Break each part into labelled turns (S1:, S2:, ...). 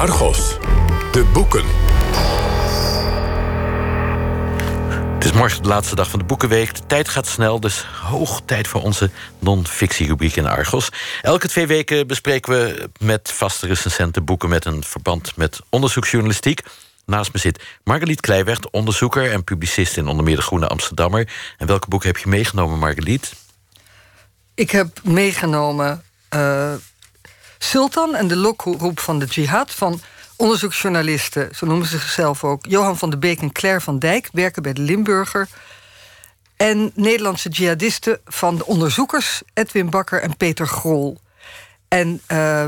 S1: Argos. De boeken.
S2: Het is morgen de laatste dag van de Boekenweek. De tijd gaat snel, dus hoog tijd voor onze non-fictierubriek in Argos. Elke twee weken bespreken we met vaste recensenten boeken... met een verband met onderzoeksjournalistiek. Naast me zit Margeliet Kleiweg, onderzoeker en publicist... in onder meer de Groene Amsterdammer. En welke boeken heb je meegenomen, Margeliet?
S3: Ik heb meegenomen uh, Sultan en de lokroep van de jihad... van onderzoeksjournalisten, zo noemen ze zichzelf ook... Johan van de Beek en Claire van Dijk, werken bij de Limburger... en Nederlandse jihadisten van de onderzoekers... Edwin Bakker en Peter Grol. En uh,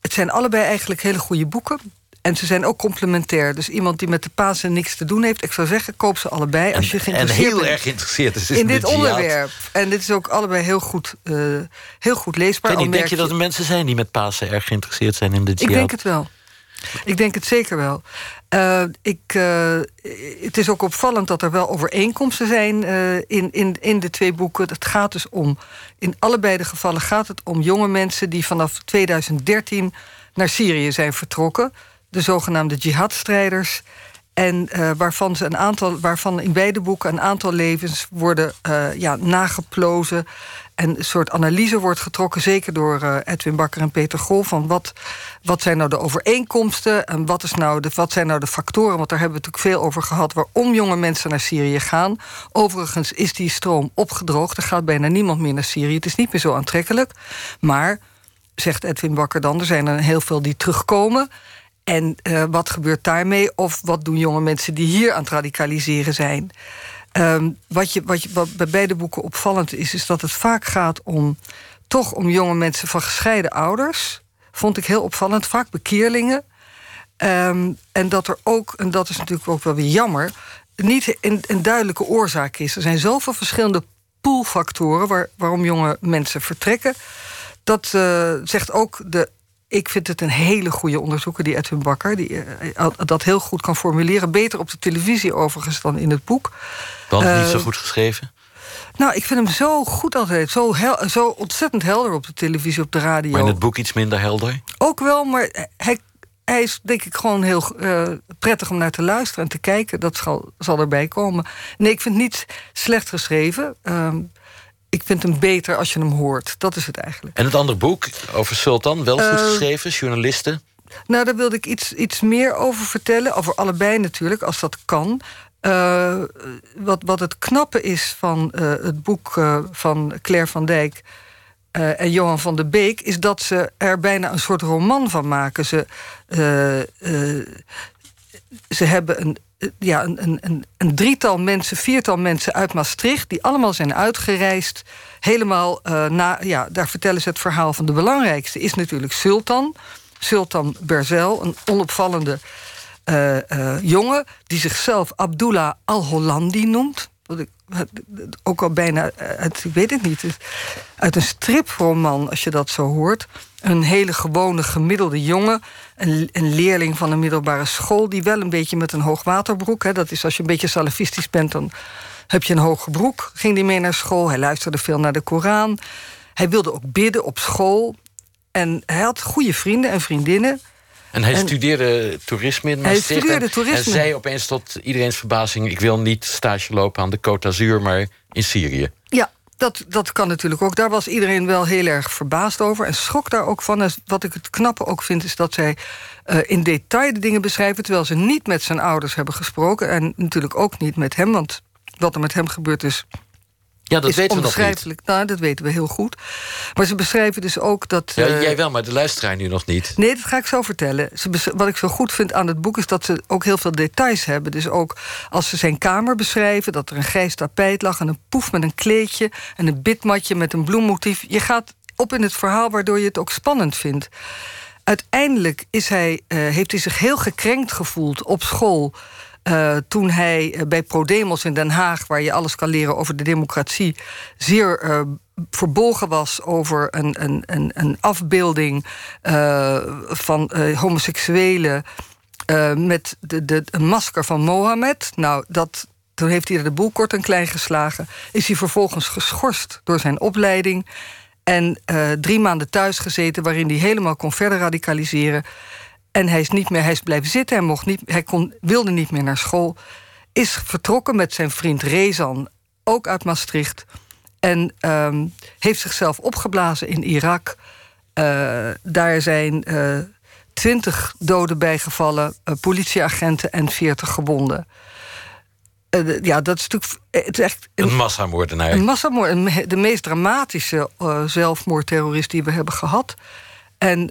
S3: het zijn allebei eigenlijk hele goede boeken... En ze zijn ook complementair. Dus iemand die met de Pasen niks te doen heeft... ik zou zeggen, koop ze allebei. Als je
S2: en heel erg geïnteresseerd is
S3: in dit onderwerp. En dit is ook allebei heel goed, uh, heel goed leesbaar.
S2: Kenny, denk je dat er mensen zijn die met Pasen erg geïnteresseerd zijn in dit jihad?
S3: Ik denk het wel. Ik denk het zeker wel. Uh, ik, uh, het is ook opvallend dat er wel overeenkomsten zijn uh, in, in, in de twee boeken. Het gaat dus om, in allebei de gevallen gaat het om jonge mensen die vanaf 2013 naar Syrië zijn vertrokken de zogenaamde jihadstrijders. En uh, waarvan, ze een aantal, waarvan in beide boeken een aantal levens worden uh, ja, nageplozen. En een soort analyse wordt getrokken, zeker door uh, Edwin Bakker en Peter Gol. Van wat, wat zijn nou de overeenkomsten en wat, is nou de, wat zijn nou de factoren? Want daar hebben we natuurlijk veel over gehad waarom jonge mensen naar Syrië gaan. Overigens is die stroom opgedroogd. Er gaat bijna niemand meer naar Syrië. Het is niet meer zo aantrekkelijk. Maar, zegt Edwin Bakker dan, er zijn er heel veel die terugkomen. En uh, wat gebeurt daarmee? Of wat doen jonge mensen die hier aan het radicaliseren zijn? Um, wat, je, wat, je, bij beide boeken opvallend is, is dat het vaak gaat om toch om jonge mensen van gescheiden ouders. Vond ik heel opvallend, vaak bekeerlingen. Um, en dat er ook, en dat is natuurlijk ook wel weer jammer, niet een, een duidelijke oorzaak is. Er zijn zoveel verschillende poolfactoren waar, waarom jonge mensen vertrekken. Dat uh, zegt ook de ik vind het een hele goede onderzoeker, die Edwin Bakker... die uh, dat heel goed kan formuleren. Beter op de televisie overigens dan in het boek.
S2: Want niet zo goed geschreven?
S3: Nou, ik vind hem zo goed altijd. Zo, hel, zo ontzettend helder op de televisie, op de radio.
S2: Maar in het boek iets minder helder?
S3: Ook wel, maar hij, hij is denk ik gewoon heel uh, prettig om naar te luisteren en te kijken. Dat zal, zal erbij komen. Nee, ik vind het niet slecht geschreven. Uh, ik vind hem beter als je hem hoort. Dat is het eigenlijk.
S2: En het andere boek over Sultan, wel goed uh, geschreven, journalisten?
S3: Nou, daar wilde ik iets, iets meer over vertellen. Over allebei natuurlijk, als dat kan. Uh, wat, wat het knappe is van uh, het boek van Claire van Dijk... en Johan van de Beek... is dat ze er bijna een soort roman van maken. Ze, ze hebben een ja, een, een, een, drietal mensen, viertal mensen uit Maastricht... die allemaal zijn uitgereisd. Helemaal, uh, na, ja, daar vertellen ze het verhaal van de belangrijkste... is natuurlijk Sultan, Sultan Berzel, een onopvallende uh, jongen... die zichzelf Abdullah al-Hollandi noemt. Wat ik ook al bijna, uit, ik weet het niet... uit een striproman, als je dat zo hoort een hele gewone gemiddelde jongen. Een, een, leerling van een middelbare school... die wel een beetje met een hoogwaterbroek... Hè, dat is als je een beetje salafistisch bent... dan heb je een hoge broek, ging hij mee naar school. Hij luisterde veel naar de Koran. Hij wilde ook bidden op school. En hij had goede vrienden en vriendinnen...
S2: En hij studeerde toerisme in
S3: Maastricht. Hij studeerde toerisme.
S2: En zei opeens tot iedereen's verbazing... ik wil niet stage lopen aan de Côte d'Azur, maar in Syrië.
S3: Ja, dat, dat kan natuurlijk ook. Daar was iedereen wel heel erg verbaasd over. En schrok daar ook van. En wat ik het knappe ook vind, is dat zij uh, in detail de dingen beschrijven... terwijl ze niet met zijn ouders hebben gesproken. En natuurlijk ook niet met hem, want wat er met hem gebeurd is...
S2: Ja, dat
S3: is
S2: weten we nog niet.
S3: Nou, dat weten we heel goed. Maar ze beschrijven dus ook dat...
S2: Ja, uh, jij wel, maar de luisteraar nu nog niet.
S3: Nee, dat ga ik zo vertellen. Ze wat ik zo goed vind aan het boek is dat ze ook heel veel details hebben. Dus ook als ze zijn kamer beschrijven... dat er een grijs tapijt lag en een poef met een kleedje... en een bidmatje met een bloemmotief. Je gaat op in het verhaal waardoor je het ook spannend vindt. Uiteindelijk is hij, uh, heeft hij zich heel gekrenkt gevoeld op school... Uh, toen hij uh, bij ProDemos in Den Haag, waar je alles kan leren over de democratie, zeer uh, verbolgen was over een, een, een, een afbeelding van homoseksuelen met de, de, een masker van Mohammed. Nou, dat, toen heeft hij er de boel kort en klein geslagen. Is hij vervolgens geschorst door zijn opleiding. En drie maanden thuis gezeten, waarin hij helemaal kon verder radicaliseren. En hij is, niet meer, hij is blijven zitten, hij, mocht niet, hij kon, wilde niet meer naar school. Is vertrokken met zijn vriend Rezan, ook uit Maastricht. En ehm, heeft zichzelf opgeblazen in Irak. Uh, daar zijn uh, twintig doden bijgevallen, uh, politieagenten en veertig gewonden. ja, dat is natuurlijk. Het is echt
S2: een, een massamoordenaar.
S3: Een massamoord. De meest dramatische zelfmoordterrorist die we hebben gehad. En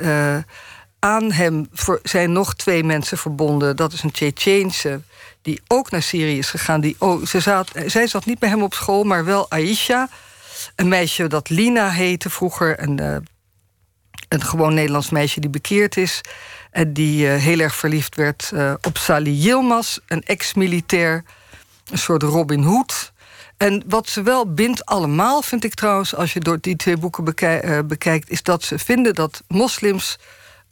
S3: aan hem zijn nog twee mensen verbonden. Dat is een Tsjetsjeense die ook naar Syrië is gegaan. Die, oh, ze zat, zij zat niet bij hem op school, maar wel Aisha. Een meisje dat Lina heette vroeger. Een, uh, een gewoon Nederlands meisje die bekeerd is. En die uh, heel erg verliefd werd op Salih Yilmaz, een ex-militair. Een soort Robin Hood. En wat ze wel bindt allemaal, vind ik trouwens... als je door die twee boeken bekijkt... is dat ze vinden dat moslims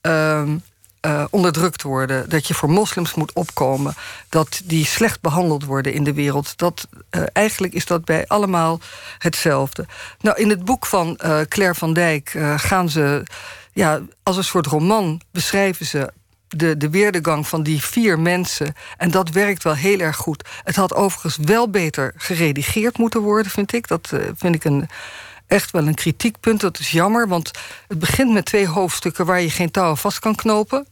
S3: uh, onderdrukt worden. Dat je voor moslims moet opkomen. Dat die slecht behandeld worden in de wereld. Dat, uh, eigenlijk is dat bij allemaal hetzelfde. Nou, in het boek van uh, Claire van Dijk gaan ze... Ja, als een soort roman beschrijven ze de, de weerdegang van die vier mensen. En dat werkt wel heel erg goed. Het had overigens wel beter geredigeerd moeten worden, vind ik. Dat vind ik een echt wel een kritiekpunt. Dat is jammer, want het begint met twee hoofdstukken waar je geen touwen vast kan knopen.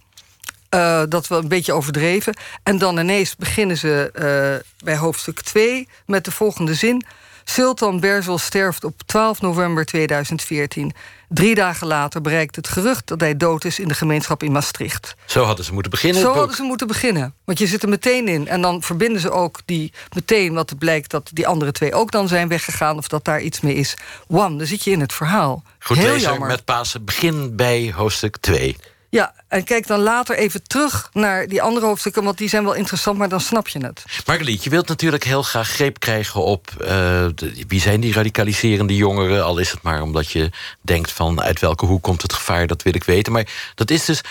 S3: Uh, dat wel een beetje overdreven. En dan ineens beginnen ze uh, bij hoofdstuk 2 met de volgende zin. Sultan Berzel sterft op 12 november 2014. Drie dagen later bereikt het gerucht dat hij dood is in de gemeenschap in Maastricht.
S2: Zo hadden ze moeten beginnen.
S3: Zo hadden ze moeten beginnen. Want je zit er meteen in. En dan verbinden ze ook die meteen wat het blijkt dat die andere twee ook dan zijn weggegaan. Of dat daar iets mee is. Wam, dan zit je in het verhaal.
S2: Goed Heel jammer. met Pasen. Begin bij hoofdstuk 2.
S3: Ja, en kijk dan later even terug naar die andere hoofdstukken... want die zijn wel interessant, maar dan snap je het.
S2: Margeliet, je wilt natuurlijk heel graag greep krijgen op... Uh, wie zijn die radicaliserende jongeren? Al is het maar omdat je denkt van... uit welke hoek komt het gevaar, dat wil ik weten. Maar dat is dus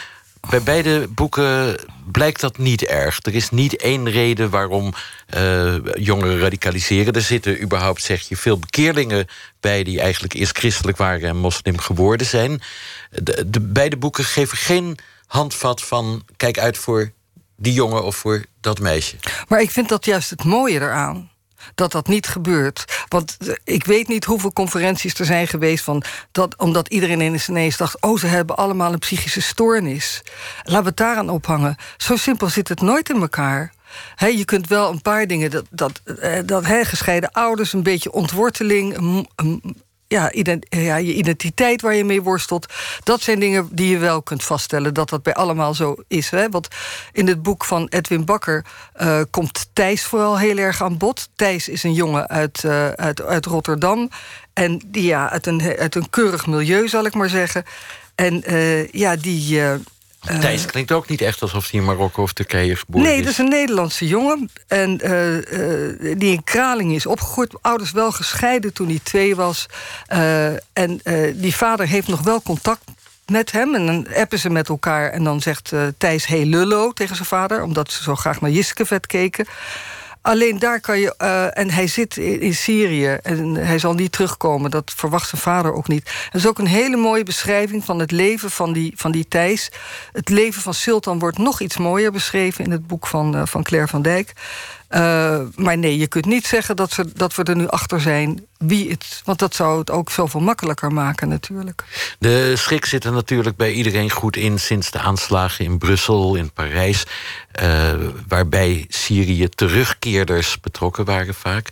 S2: bij beide boeken blijkt dat niet erg. Er is niet één reden waarom uh, jongeren radicaliseren. Er zitten überhaupt, zeg je, veel bekeerlingen bij... die eigenlijk eerst christelijk waren en moslim geworden zijn. De, de beide boeken geven geen handvat van... kijk uit voor die jongen of voor dat meisje.
S3: Maar ik vind dat juist het mooie eraan dat dat niet gebeurt. Want eh, ik weet niet hoeveel conferenties er zijn geweest... Van dat, omdat iedereen ineens dacht... oh, ze hebben allemaal een psychische stoornis. Laten we het daaraan ophangen. Zo simpel zit het nooit in elkaar. je kunt wel een paar dingen, dat, dat, eh, dat gescheiden ouders, een beetje ontworteling, ja, ja, je identiteit waar je mee worstelt. Dat zijn dingen die je wel kunt vaststellen dat dat bij allemaal zo is. Hè? Want in het boek van Edwin Bakker uh, komt Thijs vooral heel erg aan bod. Thijs is een jongen uit, uh, uit, uit Rotterdam. En die, ja, uit, een, uit een keurig milieu, zal ik maar zeggen. En ja, die
S2: Thijs klinkt ook niet echt alsof hij in Marokko of Turkije geboren
S3: is. Nee, dat is een Nederlandse jongen. En uh, uh, die in Kraling is opgegroeid. Ouders wel gescheiden toen hij twee was. en die vader heeft nog wel contact met hem. En dan appen ze met elkaar. En dan zegt Thijs hey lullo tegen zijn vader. Omdat ze zo graag naar Jiskevet keken. Alleen daar kan je. Uh, en hij zit in, Syrië en hij zal niet terugkomen. Dat verwacht zijn vader ook niet. Dat is ook een hele mooie beschrijving van het leven van die, van die Thijs. Het leven van Sultan wordt nog iets mooier beschreven in het boek van, uh, van Claire van Dijk. Uh, maar nee, je kunt niet zeggen dat, ze, dat we er nu achter zijn wie het. Want dat zou het ook zoveel makkelijker maken, natuurlijk.
S2: De schrik zit er natuurlijk bij iedereen goed in sinds de aanslagen in Brussel, in Parijs. Uh, waarbij Syrië terugkeerders betrokken waren vaak.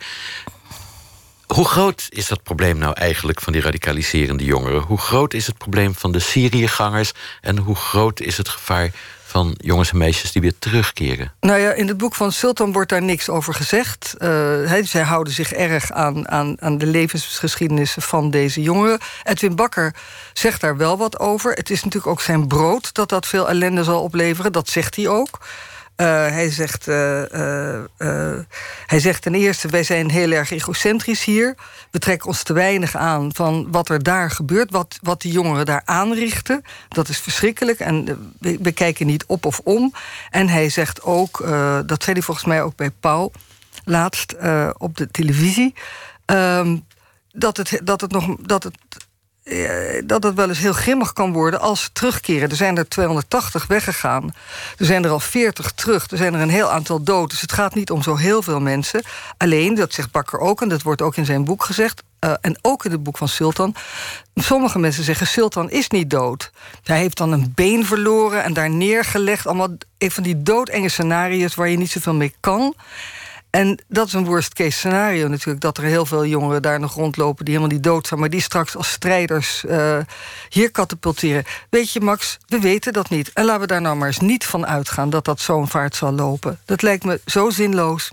S2: Hoe groot is dat probleem nou eigenlijk van die radicaliserende jongeren? Hoe groot is het probleem van de Syriëgangers? En hoe groot is het gevaar van jongens en meisjes die weer terugkeren?
S3: Nou ja, in het boek van Sultan wordt daar niks over gezegd. Uh, zij houden zich erg aan, aan, aan de levensgeschiedenissen van deze jongeren. Edwin Bakker zegt daar wel wat over. Het is natuurlijk ook zijn brood dat dat veel ellende zal opleveren. Dat zegt hij ook. Uh, hij, zegt, uh, uh, hij zegt ten eerste, wij zijn heel erg egocentrisch hier. We trekken ons te weinig aan van wat er daar gebeurt, wat, wat die jongeren daar aanrichten. Dat is verschrikkelijk en we, we, kijken niet op of om. En hij zegt ook, dat zei hij volgens mij ook bij Paul laatst op de televisie, ehm, dat, het, dat, het nog, dat het eh, dat het wel eens heel grimmig kan worden als ze terugkeren. Er zijn er 280 weggegaan. Er zijn er al 40 terug. Er zijn er een heel aantal dood. Dus het gaat niet om zo heel veel mensen. Alleen, dat zegt Bakker ook, en dat wordt ook in zijn boek gezegd... Uh, en ook in het boek van Sultan. Sommige mensen zeggen, Sultan is niet dood. Hij heeft dan een been verloren en daar neergelegd. Allemaal een van die doodenge scenario's waar je niet zoveel mee kan. En dat is een worst case scenario natuurlijk. Dat er heel veel jongeren daar nog rondlopen die helemaal niet dood zijn, maar die straks als strijders uh, hier katapulteren. Weet je, Max, we weten dat niet. En laten we daar nou maar eens niet van uitgaan dat dat zo'n vaart zal lopen. Dat lijkt me zo zinloos.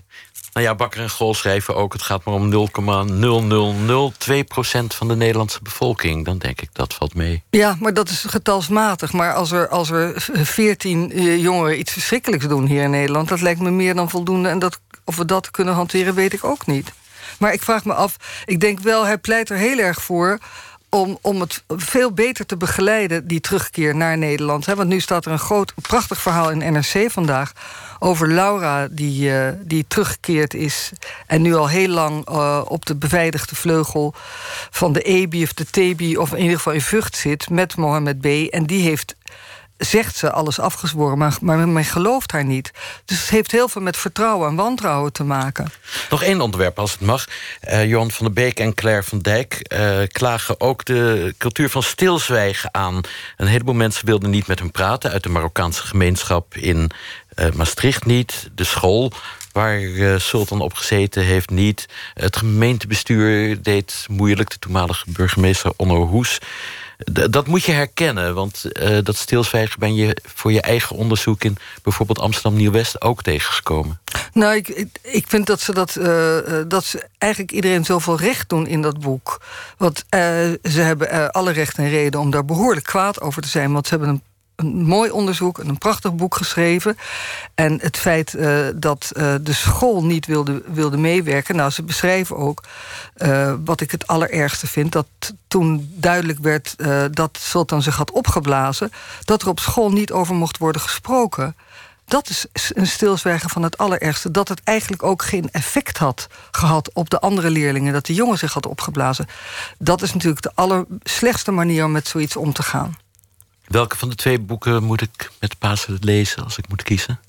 S2: Nou ja, Bakker en Gol schrijven ook... het gaat maar om 0,0002 procent van de Nederlandse bevolking. Dan denk ik, dat valt mee.
S3: Ja, maar dat is getalsmatig. Maar als er, als er 14 eh, jongeren iets verschrikkelijks doen hier in Nederland... dat lijkt me meer dan voldoende. En dat, of we dat kunnen hanteren, weet ik ook niet. Maar ik vraag me af, ik denk wel, hij pleit er heel erg voor om, om het veel beter te begeleiden, die terugkeer naar Nederland. Want nu staat er een groot, prachtig verhaal in NRC vandaag over Laura, die, uh, die teruggekeerd is en nu al heel lang uh, op de beveiligde vleugel van de EBI of de TBI, of in ieder geval in Vught zit met Mohammed B. En die heeft zegt ze alles afgezworen, maar, maar men gelooft haar niet. Dus het heeft heel veel met vertrouwen en wantrouwen te maken.
S2: Nog één onderwerp, als het mag. Uh, Johan van der Beek en Claire van Dijk uh, klagen ook de cultuur van stilzwijgen aan. Een heleboel mensen wilden niet met hem praten... uit de Marokkaanse gemeenschap in uh, Maastricht niet. De school waar Sultan op gezeten heeft niet. Het gemeentebestuur deed moeilijk. De toenmalige burgemeester Onno Hoes dat moet je herkennen, want uh, dat stilzwijgen ben je voor je eigen onderzoek in bijvoorbeeld Amsterdam Nieuw-West ook tegengekomen.
S3: Nou, ik, ik vind dat ze, dat, uh, dat ze eigenlijk iedereen zoveel recht doen in dat boek. Want ze hebben alle recht en reden om daar behoorlijk kwaad over te zijn, want ze hebben een een mooi onderzoek en een prachtig boek geschreven. En het feit uh, dat uh, de school niet wilde, wilde meewerken. Nou, ze beschrijven ook uh, wat ik het allerergste vind. Dat toen duidelijk werd dat Sultan zich had opgeblazen. dat er op school niet over mocht worden gesproken. Dat is een stilzwijgen van het allerergste. Dat het eigenlijk ook geen effect had gehad op de andere leerlingen. Dat de jongen zich had opgeblazen. Dat is natuurlijk de allerslechtste manier om met zoiets om te gaan.
S2: Welke van de twee boeken moet ik met Pasen lezen als ik moet kiezen?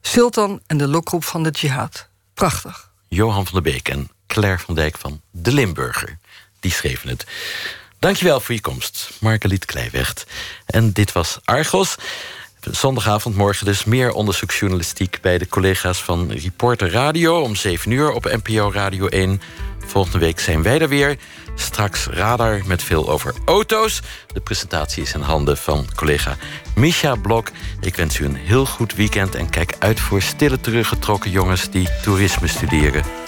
S3: Sultan en de lokroep van de jihad. Prachtig.
S2: Johan van der Beek en Claire van Dijk van De Limburger. Die schreven het. Dankjewel voor je komst, Margeliet Kleiwecht. En dit was Argos. Zondagavond morgen dus meer onderzoeksjournalistiek... bij de collega's van Reporter Radio om 7 uur op NPO Radio 1. Volgende week zijn wij er weer... Straks radar met veel over auto's. De presentatie is in handen van collega Misha Blok. Ik wens u een heel goed weekend en kijk uit voor stille teruggetrokken jongens die toerisme studeren.